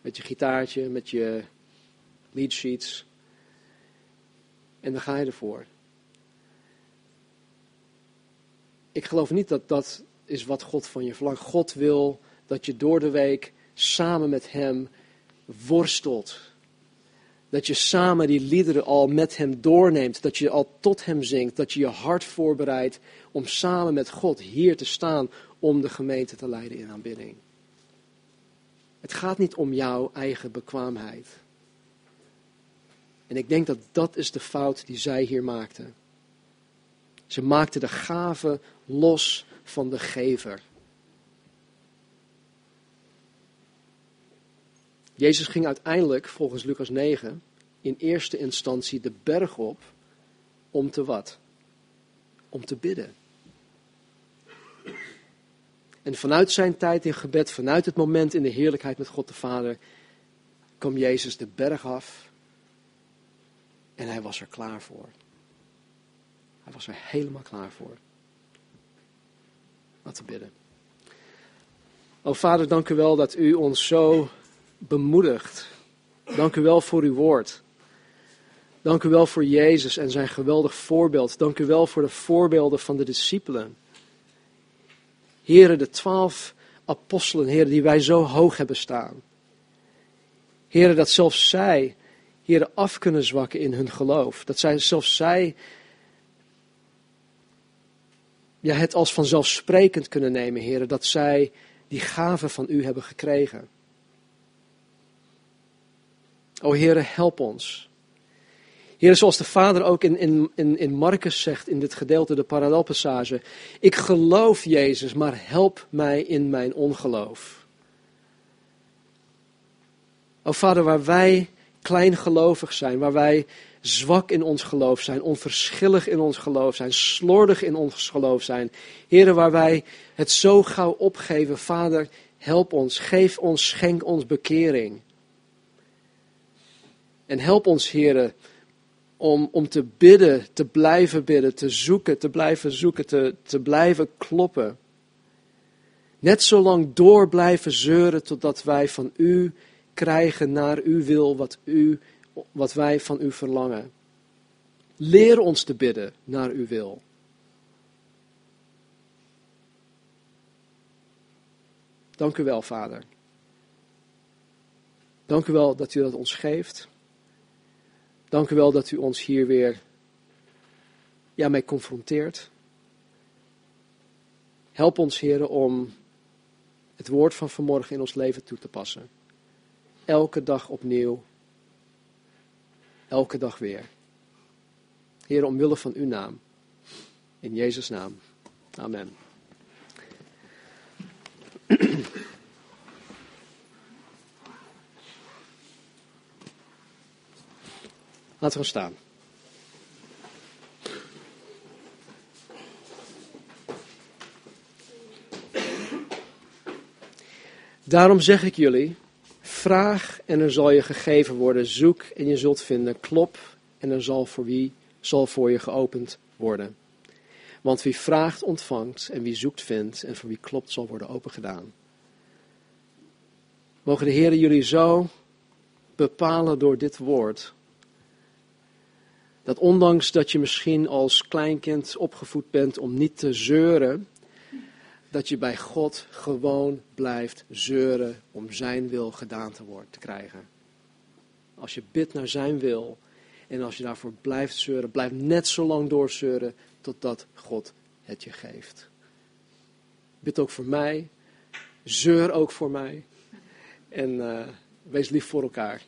Met je gitaartje, met je lead sheets. En dan ga je ervoor. Ik geloof niet dat dat is wat God van je verlangt. God wil dat je door de week samen met Hem worstelt. Dat je samen die liederen al met hem doorneemt. Dat je al tot hem zingt. Dat je je hart voorbereidt om samen met God hier te staan om de gemeente te leiden in aanbidding. Het gaat niet om jouw eigen bekwaamheid. En ik denk dat dat is de fout die zij hier maakten. Ze maakten de gave los van de gever. Jezus ging uiteindelijk, volgens Lucas 9, in eerste instantie de berg op om te wat? Om te bidden. En vanuit zijn tijd in gebed, vanuit het moment in de heerlijkheid met God de Vader, kwam Jezus de berg af en hij was er klaar voor. Hij was er helemaal klaar voor. Laten we bidden. O Vader, dank u wel dat u ons zo bemoedigt. Dank u wel voor uw woord. Dank u wel voor Jezus en zijn geweldig voorbeeld. Dank u wel voor de voorbeelden van de discipelen. Heren, de twaalf apostelen, heren, die wij zo hoog hebben staan. Heren, dat zelfs zij, heren, af kunnen zwakken in hun geloof. Dat zij, zelfs zij ja, het als vanzelfsprekend kunnen nemen, heren, dat zij die gave van u hebben gekregen. O Heere, help ons. Heer, zoals de Vader ook in, in, in, in Marcus zegt in dit gedeelte, de parallelpassage. Ik geloof Jezus, maar help mij in mijn ongeloof. O Vader, waar wij kleingelovig zijn, waar wij zwak in ons geloof zijn, onverschillig in ons geloof zijn, slordig in ons geloof zijn. Heren, waar wij het zo gauw opgeven, Vader, help ons, geef ons, schenk ons bekering. En help ons, heren, om, om te bidden, te blijven bidden, te zoeken, te blijven zoeken, te, te blijven kloppen. Net zo lang door blijven zeuren totdat wij van u krijgen naar uw wil wat, u, wat wij van u verlangen. Leer ons te bidden naar uw wil. Dank u wel, Vader. Dank u wel dat u dat ons geeft. Dank u wel dat u ons hier weer ja, mee confronteert. Help ons, heren, om het woord van vanmorgen in ons leven toe te passen. Elke dag opnieuw. Elke dag weer. Heren, omwille van uw naam. In Jezus' naam. Amen. Laten we staan. Daarom zeg ik jullie: vraag en er zal je gegeven worden, zoek en je zult vinden, klop en er zal voor wie zal voor je geopend worden. Want wie vraagt ontvangt. En wie zoekt vindt. En voor wie klopt zal worden opengedaan. Mogen de Heer jullie zo bepalen door dit woord. Dat ondanks dat je misschien als kleinkind opgevoed bent om niet te zeuren, dat je bij God gewoon blijft zeuren om zijn wil gedaan te worden, te krijgen. Als je bidt naar zijn wil en als je daarvoor blijft zeuren, blijf net zo lang doorzeuren totdat God het je geeft. Bid ook voor mij, zeur ook voor mij en uh, wees lief voor elkaar.